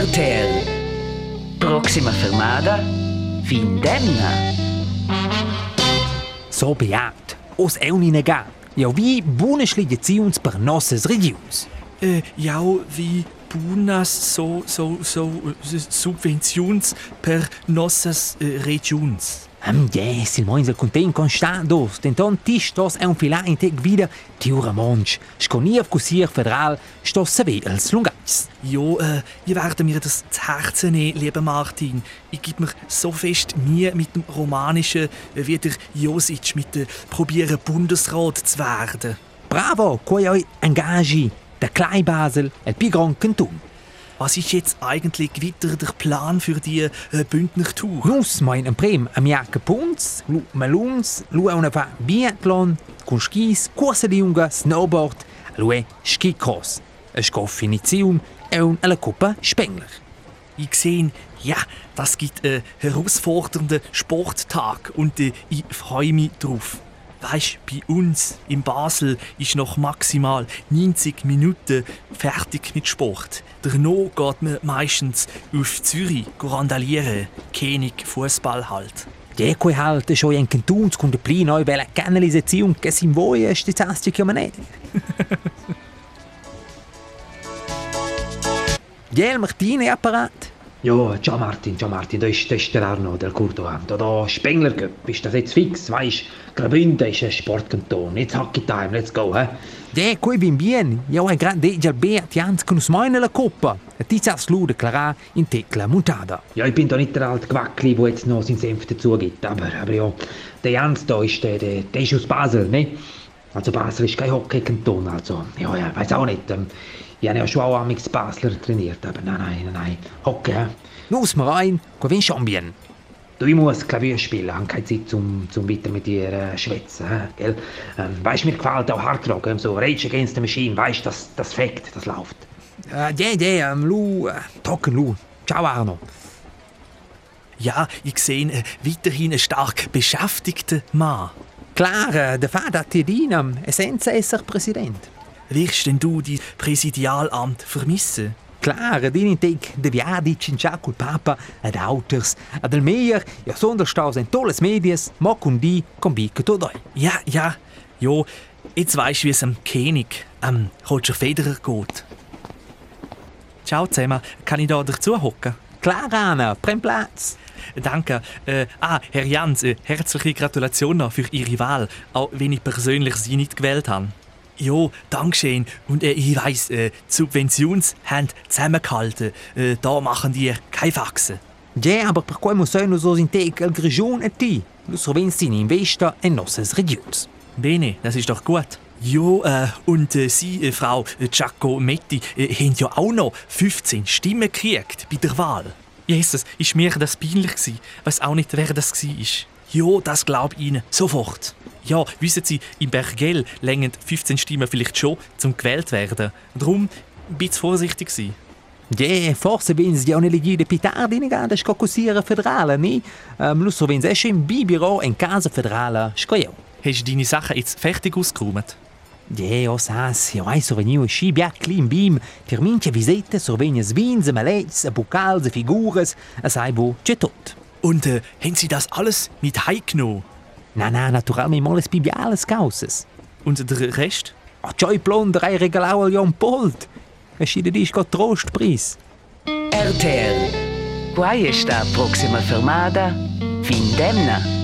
RTL. Proxima fermada. Findemna. So beat, os è un'inega. Ja, wie buone schligazions per nossas regiuns. Äh, ja, wie Bunas so, so, so äh, Subventions per nossas äh, Regions. Yes, il moins el content constant dos, denton tisch dos è un filà in tec vida tiura monsch. Sconier cusier federal stos saber als lungais. Jo, äh, ihr werdet mir das zu Herzen nehmen, lieber Martin. Ich gebe mir so fest nie mit dem Romanischen äh, wie der Josic mit dem Probieren Bundesrat zu werden. Bravo, coi oi engagi. Der Klei Basel, el Pigron Canton. Was ist jetzt eigentlich wieder der Plan für die äh, Bündner Tour? Nus mein Emprem am Jacke Punz, lu Maluns, lu a una fa Biathlon, con skis, corsa di unga, snowboard, lu e Skicross. A Scoffinizium e un alla Coppa Spengler. Ich sehe, ja, das gibt einen herausfordernden Sporttag und äh, ich freue mich drauf. Weißt, bei uns in Basel ist noch maximal 90 Minuten fertig mit Sport. Danach geht man meistens auf Zürich randalieren, König Fußball halt. Die coi halt schon in Cantons con de pli noi bella canalizzazione che si invoia sti tasti che manè. Gel Martine apparat. Ja, ciao Martin, ciao Martin, da ist, da ist der Arno, der Kurtovan. Da, da, Spengler ist das jetzt fix, weisst? Graubünden ist ein Sportkanton, jetzt Hockey Time, let's go, hä? Die coi bin bien. Ja, ein grad de gel beat jans con us meine la coppa. E ti sa slu declara in tecla montada. Ja, ich bin da nicht der alte Quackli, der jetzt noch seinen Senf dazu gibt, aber, aber ja, der Jans da ist, der, der, der ist aus Basel, ne? Also Basel ist kein Hockeykanton, also, ja, ja, weiß auch nicht. Ähm, ich habe ja schon auch amix Basler trainiert, aber nein, nein, nein, nein. Hockey, hä? Nus ma rein, schon bien. Du, ich muss Klavier spielen, habe keine Zeit zum, zum weiter mit dir äh, schwätzen, hä, gell? Ähm, weißt, mir gefällt auch Hardrock, ähm, so Rage Against the Machine, weißt, das, das fängt, das läuft. Äh, die, die, ähm, Lu, äh, Tocken Lu. Ciao Arno. Ja, ich sehe äh, weiterhin einen stark beschäftigten Mann. Klar, äh, der Vater hat die am Essenza esser Präsident. Wirst denn du die Präsidialamt vermissen? Klar, in tec de in col papa ad auters, ad el meier, ja sonderstaus en tolles medias, mo con di, con bi che todoi. Ja, ja, jo, jetzt weisst wie es am König, am Roger Federer geht. Ciao zusammen, kann ich da dazu hocken? Klar, Anna, prem Platz. Danke. Äh, ah, Herr Jans, äh, herzliche Gratulation noch für Ihre Wahl, auch wenn ich persönlich Sie nicht gewählt habe. Jo, Dankeschön. Und äh, ich weiss, äh, die Subventions haben zusammengehalten. Äh, da machen die keine Faxen. Ja, aber per quai muss nos os in tec el grigion et ti. Lu sovens sin investa en nossas regions. Bene, das ist doch gut. Jo, äh, und äh, Sie, äh, Frau Giacometti, äh, haben ja auch noch 15 Stimmen gekriegt bei der Wahl. Jesus, ist mir das peinlich gsi. Weiß auch nicht, wer das gsi ist. Jo, das glaub ich Ihnen sofort. Ja, wissen Sie, im Bergell längen 15 Stimmen vielleicht schon, zum gewählt werden. Darum ein bisschen vorsichtig sein. Ja, forse vens ja eine legide pitardi in gada scocusiera federale, ni? Um, lu sovens esce in bibiro en casa federale scoiau. Hast du deine Sachen jetzt fertig ausgeräumt? Ja, o sas, ja, ai soveniu schi biacli in bim, terminche visite, sovenias vins, malets, bucals, figures, a saibo, c'è tot. Und äh, haben Sie das alles mit heimgenommen? Na, na, naturalmente moles bibiales causes. Und der Rest? A cioi plonder ai regalau al Jon Polt. E scide dis co trostpris. RTL. Quai sta proxima fermada. Findemna.